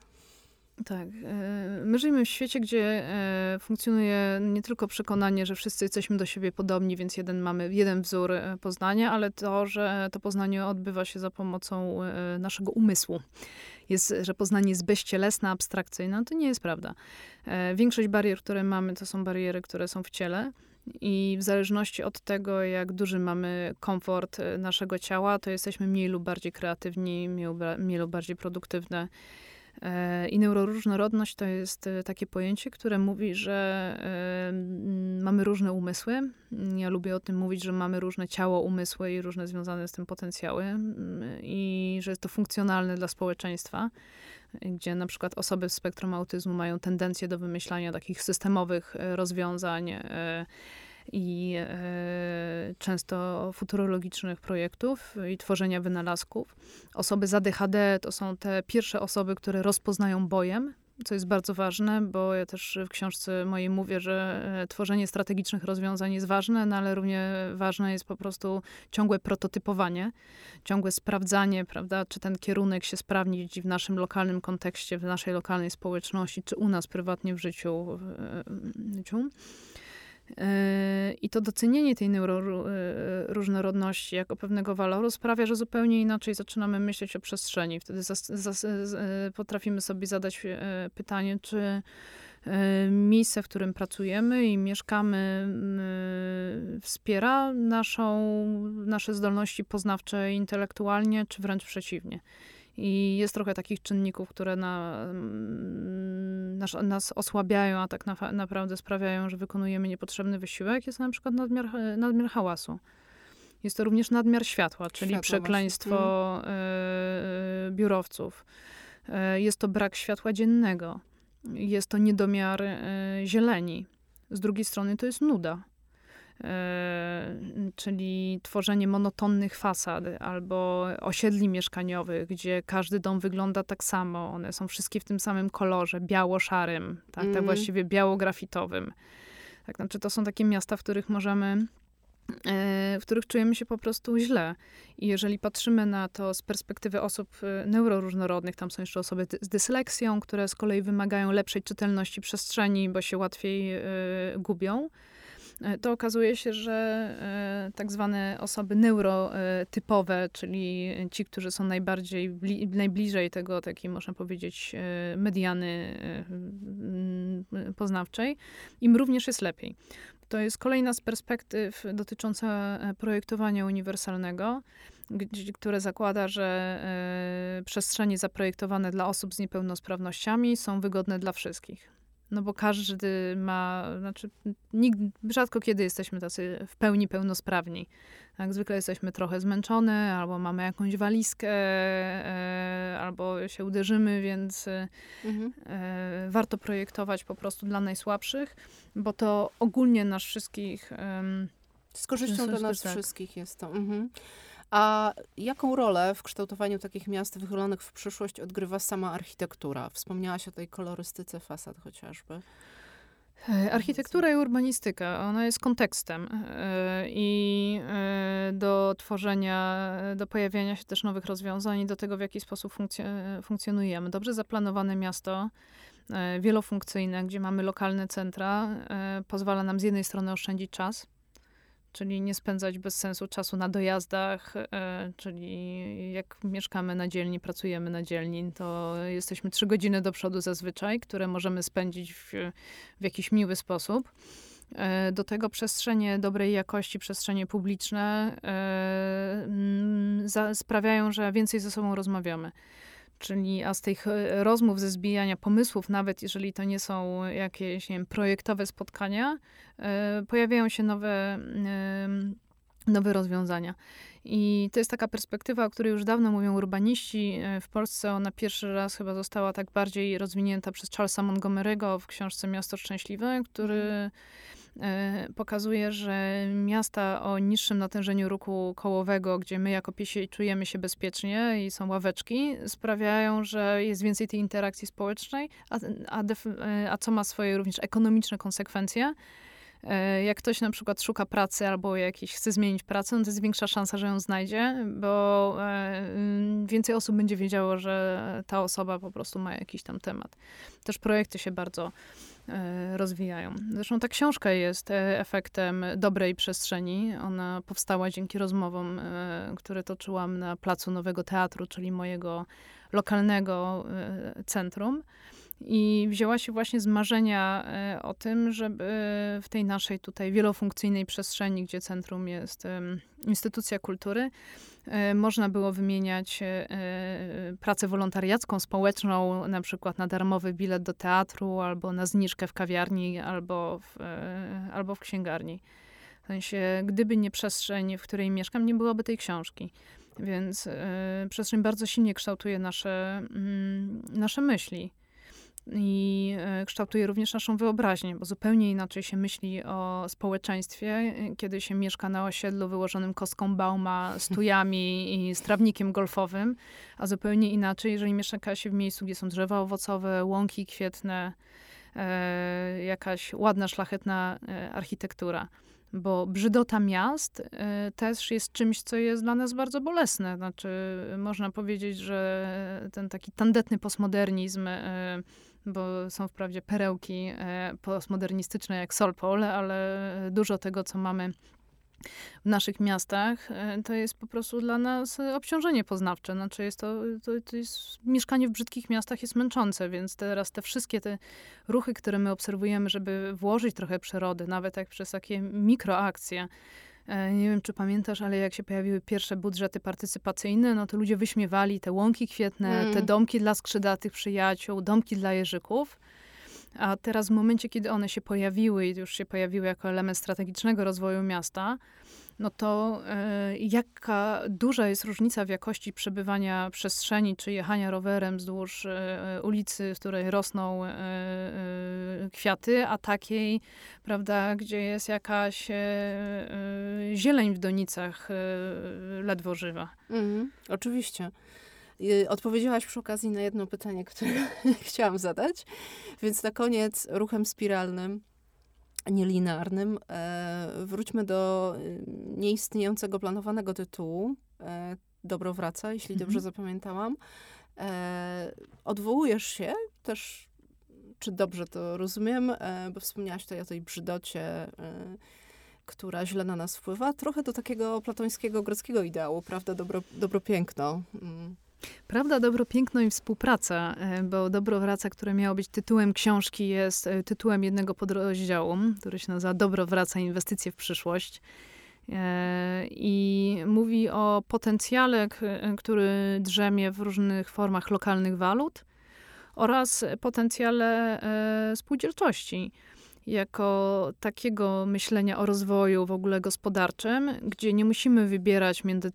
Tak. E, my żyjemy w świecie, gdzie e, funkcjonuje nie tylko przekonanie, że wszyscy jesteśmy do siebie podobni, więc jeden mamy jeden wzór e, poznania, ale to, że to poznanie odbywa się za pomocą naszego umysłu. Jest, że poznanie jest bezcielesne, abstrakcyjne, to nie jest prawda. Większość barier, które mamy, to są bariery, które są w ciele. I w zależności od tego, jak duży mamy komfort naszego ciała, to jesteśmy mniej lub bardziej kreatywni, mniej lub bardziej produktywne. E, I neuroróżnorodność to jest e, takie pojęcie, które mówi, że e, mamy różne umysły. Ja lubię o tym mówić, że mamy różne ciało, umysły i różne związane z tym potencjały, i że jest to funkcjonalne dla społeczeństwa, gdzie na przykład osoby w spektrum autyzmu mają tendencję do wymyślania takich systemowych rozwiązań i e, często futurologicznych projektów i tworzenia wynalazków. Osoby z ADHD to są te pierwsze osoby, które rozpoznają bojem co jest bardzo ważne, bo ja też w książce mojej mówię, że e, tworzenie strategicznych rozwiązań jest ważne, no ale równie ważne jest po prostu ciągłe prototypowanie, ciągłe sprawdzanie, prawda, czy ten kierunek się sprawni w naszym lokalnym kontekście, w naszej lokalnej społeczności, czy u nas prywatnie w życiu. W życiu. I to docenienie tej neuroróżnorodności jako pewnego waloru sprawia, że zupełnie inaczej zaczynamy myśleć o przestrzeni. Wtedy zas, zas, potrafimy sobie zadać pytanie, czy miejsce, w którym pracujemy i mieszkamy, wspiera naszą, nasze zdolności poznawcze intelektualnie, czy wręcz przeciwnie. I jest trochę takich czynników, które na, mm, nas, nas osłabiają, a tak na, naprawdę sprawiają, że wykonujemy niepotrzebny wysiłek. Jest na przykład nadmiar, nadmiar hałasu. Jest to również nadmiar światła, czyli światło przekleństwo y, biurowców. Y, jest to brak światła dziennego. Jest to niedomiar y, zieleni. Z drugiej strony to jest nuda. E, czyli tworzenie monotonnych fasad albo osiedli mieszkaniowych, gdzie każdy dom wygląda tak samo. One są wszystkie w tym samym kolorze, biało-szarym, tak, tak mm. tak właściwie biało-grafitowym. Tak, znaczy to są takie miasta, w których możemy e, w których czujemy się po prostu źle. I jeżeli patrzymy na to z perspektywy osób e, neuroróżnorodnych, tam są jeszcze osoby z dysleksją, które z kolei wymagają lepszej czytelności przestrzeni, bo się łatwiej y, gubią. E, to okazuje się, że e, tak zwane osoby neurotypowe, czyli ci, którzy są najbardziej, najbliżej tego, takiej można powiedzieć, e, mediany poznawczej, im również jest lepiej. To jest kolejna z perspektyw dotycząca projektowania uniwersalnego, które zakłada, że przestrzenie zaprojektowane dla osób z niepełnosprawnościami są wygodne dla wszystkich. No bo każdy ma, znaczy nikt, rzadko kiedy jesteśmy tacy w pełni pełnosprawni. Jak zwykle jesteśmy trochę zmęczone, albo mamy jakąś walizkę, e, albo się uderzymy, więc e, mhm. e, warto projektować po prostu dla najsłabszych, bo to ogólnie nas wszystkich... Z korzyścią dla nas tak. wszystkich jest to. Mhm. A jaką rolę w kształtowaniu takich miast wychylonych w przyszłość odgrywa sama architektura? Wspomniałaś o tej kolorystyce fasad chociażby. E, architektura i urbanistyka, ona jest kontekstem e, i e, do tworzenia, do pojawiania się też nowych rozwiązań i do tego, w jaki sposób funkcjonujemy. Dobrze zaplanowane miasto, wielofunkcyjne, gdzie mamy lokalne centra, pozwala nam z jednej strony oszczędzić czas, czyli nie spędzać bez sensu czasu na dojazdach, e, czyli jak mieszkamy na dzielni, pracujemy na dzielni, to jesteśmy trzy godziny do przodu zazwyczaj, które możemy spędzić w, w jakiś miły sposób. E, do tego przestrzenie dobrej jakości, przestrzenie publiczne e, sprawiają, że więcej ze sobą rozmawiamy. Czyli a z tych e, rozmów, ze zbijania pomysłów, nawet jeżeli to nie są jakieś nie wiem, projektowe spotkania, e, pojawiają się nowe, nowe rozwiązania. I to jest taka perspektywa, o której już dawno mówią urbaniści. E, w Polsce ona pierwszy raz chyba została tak bardziej rozwinięta przez Charlesa Montgomery'ego w książce Miasto Szczęśliwe, który mhm. Pokazuje, że miasta o niższym natężeniu ruchu kołowego, gdzie my jako piesi czujemy się bezpiecznie i są ławeczki, sprawiają, że jest więcej tej interakcji społecznej, a, a, e, a co ma swoje również ekonomiczne konsekwencje. E, jak ktoś na przykład szuka pracy albo jakiś chce zmienić pracę, no to jest większa szansa, że ją znajdzie, bo więcej osób będzie wiedziało, że ta osoba po prostu ma jakiś tam temat. Też projekty się bardzo E, rozwijają. Zresztą ta książka jest e, efektem dobrej przestrzeni. Ona powstała dzięki rozmowom, e, które toczyłam na Placu Nowego Teatru, czyli mojego lokalnego centrum. I wzięła się właśnie z marzenia o tym, żeby w tej naszej tutaj wielofunkcyjnej przestrzeni, gdzie centrum jest instytucja kultury, E, można było wymieniać e, e, pracę wolontariacką, społeczną, na przykład na darmowy bilet do teatru, albo na zniżkę w kawiarni, albo w, albo w księgarni. W sensie, gdyby nie przestrzeń, w której mieszkam, nie byłoby tej książki. Więc przestrzeń bardzo silnie kształtuje nasze, mm, nasze myśli. I e, kształtuje również naszą wyobraźnię, bo zupełnie inaczej się myśli o społeczeństwie, kiedy się mieszka na osiedlu wyłożonym kostką bauma, stujami i z trawnikiem golfowym, a zupełnie inaczej, jeżeli mieszka się w miejscu, gdzie są drzewa owocowe, łąki kwietne, e, jakaś ładna, szlachetna e, architektura bo brzydota miast y, też jest czymś, co jest dla nas bardzo bolesne. Znaczy, można powiedzieć, że ten taki tandetny postmodernizm, bo są wprawdzie perełki y, postmodernistyczne jak Solpol, ale dużo tego, co mamy w naszych miastach, e, to jest po prostu dla nas obciążenie poznawcze. Znaczy jest to, to, to jest, mieszkanie w brzydkich miastach jest męczące, więc teraz te wszystkie te ruchy, które my obserwujemy, żeby włożyć trochę przyrody, nawet jak przez takie mikroakcje, e, nie wiem, czy pamiętasz, ale jak się pojawiły pierwsze budżety partycypacyjne, no to ludzie wyśmiewali te łąki kwietne, mm. te domki dla skrzydatych przyjaciół, domki dla jeżyków. A teraz w momencie, kiedy one się pojawiły i już się pojawiły jako element strategicznego rozwoju miasta, no to y, jaka duża jest różnica w jakości przebywania przestrzeni, czy jechania rowerem wzdłuż y, ulicy, w której rosną kwiaty, a takiej, prawda, gdzie jest jakaś zieleń w donicach ledwo żywa. Mhm, oczywiście. Odpowiedziałaś przy okazji na jedno pytanie, które chciałam zadać. Więc na koniec ruchem spiralnym, nielinearnym, e, wróćmy do y, nieistniejącego planowanego tytułu. E, Dobro wraca, jeśli mhm. dobrze zapamiętałam. E, odwołujesz się też, czy dobrze to rozumiem, bo wspomniałaś tutaj o tej brzydocie która źle na nas wpływa, trochę do takiego platońskiego, greckiego ideału, prawda, dobro, dobro piękno. Mm. Prawda, dobro, piękno i współpraca, e, bo Dobro wraca, które miało być tytułem książki, jest e, tytułem jednego podrozdziału, który się nazywa Dobro wraca, inwestycje w przyszłość. E, I mówi o potencjale, który drzemie w różnych formach lokalnych walut oraz potencjale spółdzielczości jako takiego myślenia o rozwoju w ogóle gospodarczym, gdzie nie musimy wybierać między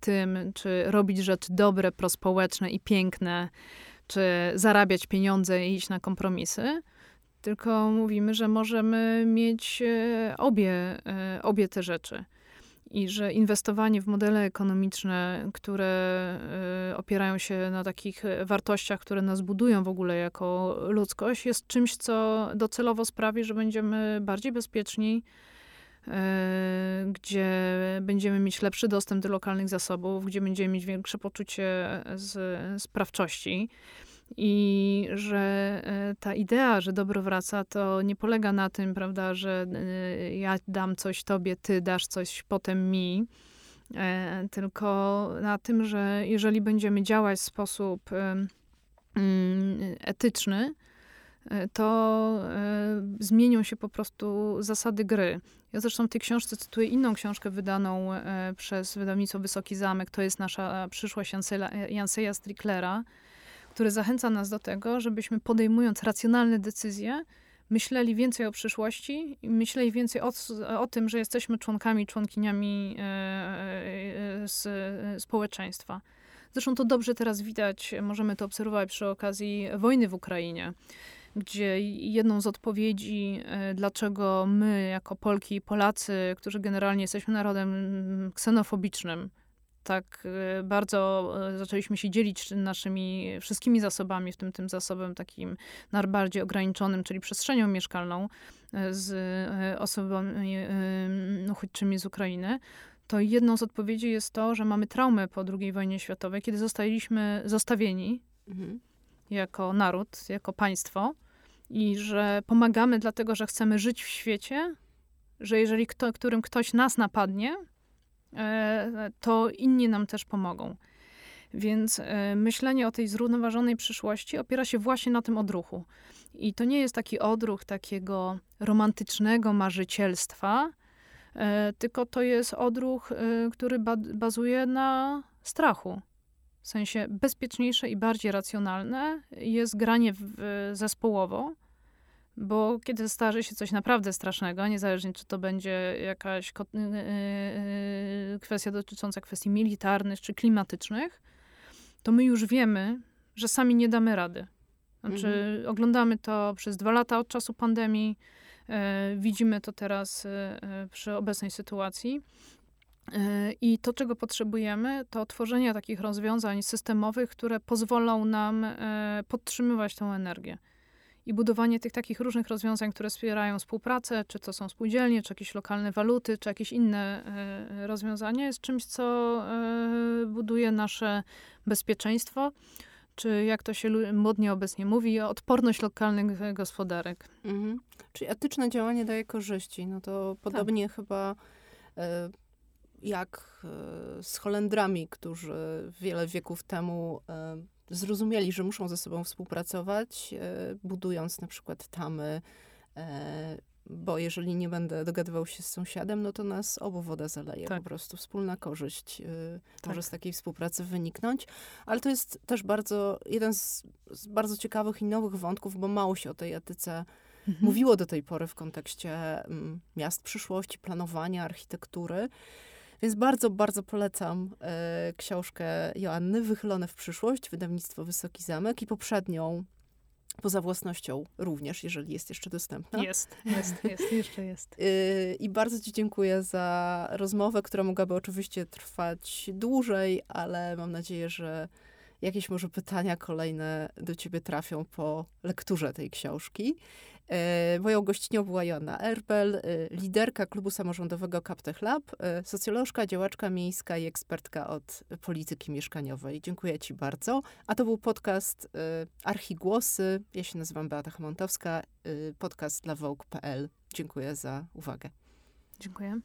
tym, czy robić rzeczy dobre, prospołeczne i piękne, czy zarabiać pieniądze i iść na kompromisy, tylko mówimy, że możemy mieć e, obie, e, obie te rzeczy i że inwestowanie w modele ekonomiczne, które y, opierają się na takich wartościach, które nas budują w ogóle jako ludzkość, jest czymś, co docelowo sprawi, że będziemy bardziej bezpieczni, y, gdzie będziemy mieć lepszy dostęp do lokalnych zasobów, gdzie będziemy mieć większe poczucie z, sprawczości. I że e, ta idea, że dobro wraca, to nie polega na tym, prawda, że e, ja dam coś tobie, ty dasz coś potem mi, e, tylko na tym, że jeżeli będziemy działać w sposób mm, etyczny, to zmienią się po prostu zasady gry. Ja zresztą w tej książce cytuję inną książkę wydaną przez wydawnictwo Wysoki Zamek. To jest nasza przyszłość Janseja Stricklera który zachęca nas do tego, żebyśmy podejmując racjonalne decyzje, myśleli więcej o przyszłości i myśleli więcej o, o tym, że jesteśmy członkami, członkiniami e, e, z, społeczeństwa. Zresztą to dobrze teraz widać, możemy to obserwować przy okazji wojny w Ukrainie, gdzie jedną z odpowiedzi, e, dlaczego my, jako Polki i Polacy, którzy generalnie jesteśmy narodem ksenofobicznym, tak y, bardzo y, zaczęliśmy się dzielić naszymi wszystkimi zasobami, w tym tym zasobem takim najbardziej ograniczonym, czyli przestrzenią mieszkalną y, z osobami uchodźczymi z Ukrainy, to jedną z odpowiedzi jest to, że mamy traumę po II wojnie światowej, kiedy zostaliśmy zostawieni mhm. jako naród, jako państwo i że pomagamy dlatego, że chcemy żyć w świecie, że jeżeli kto, którym ktoś nas napadnie, to inni nam też pomogą. Więc e, myślenie o tej zrównoważonej przyszłości opiera się właśnie na tym odruchu. I to nie jest taki odruch takiego romantycznego marzycielstwa, e, tylko to jest odruch, który bazuje na strachu. W sensie bezpieczniejsze i bardziej racjonalne jest granie w, zespołowo, bo kiedy zdarzy się coś naprawdę strasznego, niezależnie czy to będzie jakaś y, y, y, kwestia dotycząca kwestii militarnych czy klimatycznych, to my już wiemy, że sami nie damy rady. Znaczy, mhm. oglądamy to przez dwa lata od czasu pandemii. E, widzimy to teraz e, e, przy obecnej sytuacji. I to, czego potrzebujemy, to tworzenie takich rozwiązań systemowych, które pozwolą nam podtrzymywać tą energię. I budowanie tych takich różnych rozwiązań, które wspierają współpracę, czy to są spółdzielnie, czy jakieś lokalne waluty, czy jakieś inne rozwiązania, jest czymś, co buduje nasze bezpieczeństwo czy jak to się modnie obecnie mówi, odporność lokalnych gospodarek. Mhm. Czyli etyczne działanie daje korzyści. No to podobnie tak. chyba e, jak e, z Holendrami, którzy wiele wieków temu e, zrozumieli, że muszą ze sobą współpracować, e, budując na przykład tamy e, bo jeżeli nie będę dogadywał się z sąsiadem, no to nas obu woda zaleje. Tak. Po prostu wspólna korzyść y, tak. może z takiej współpracy wyniknąć. Ale to jest też bardzo, jeden z, z bardzo ciekawych i nowych wątków, bo mało się o tej etyce mhm. mówiło do tej pory w kontekście mm, miast przyszłości, planowania, architektury. Więc bardzo, bardzo polecam y, książkę Joanny, Wychylone w przyszłość, wydawnictwo Wysoki Zamek i poprzednią Poza własnością również, jeżeli jest jeszcze dostępna. Jest, jest, jest, jeszcze jest. Y, I bardzo Ci dziękuję za rozmowę, która mogłaby oczywiście trwać dłużej, ale mam nadzieję, że jakieś może pytania kolejne do Ciebie trafią po lekturze tej książki. E, moją gościnią była Joanna Erbel, e, liderka klubu samorządowego Captech Lab, e, socjolożka, działaczka miejska i ekspertka od polityki mieszkaniowej. Dziękuję Ci bardzo. A to był podcast Archigłosy. Ja się nazywam Beata Hamontowska, podcast dla Vogue.pl. Dziękuję za uwagę. Dziękuję.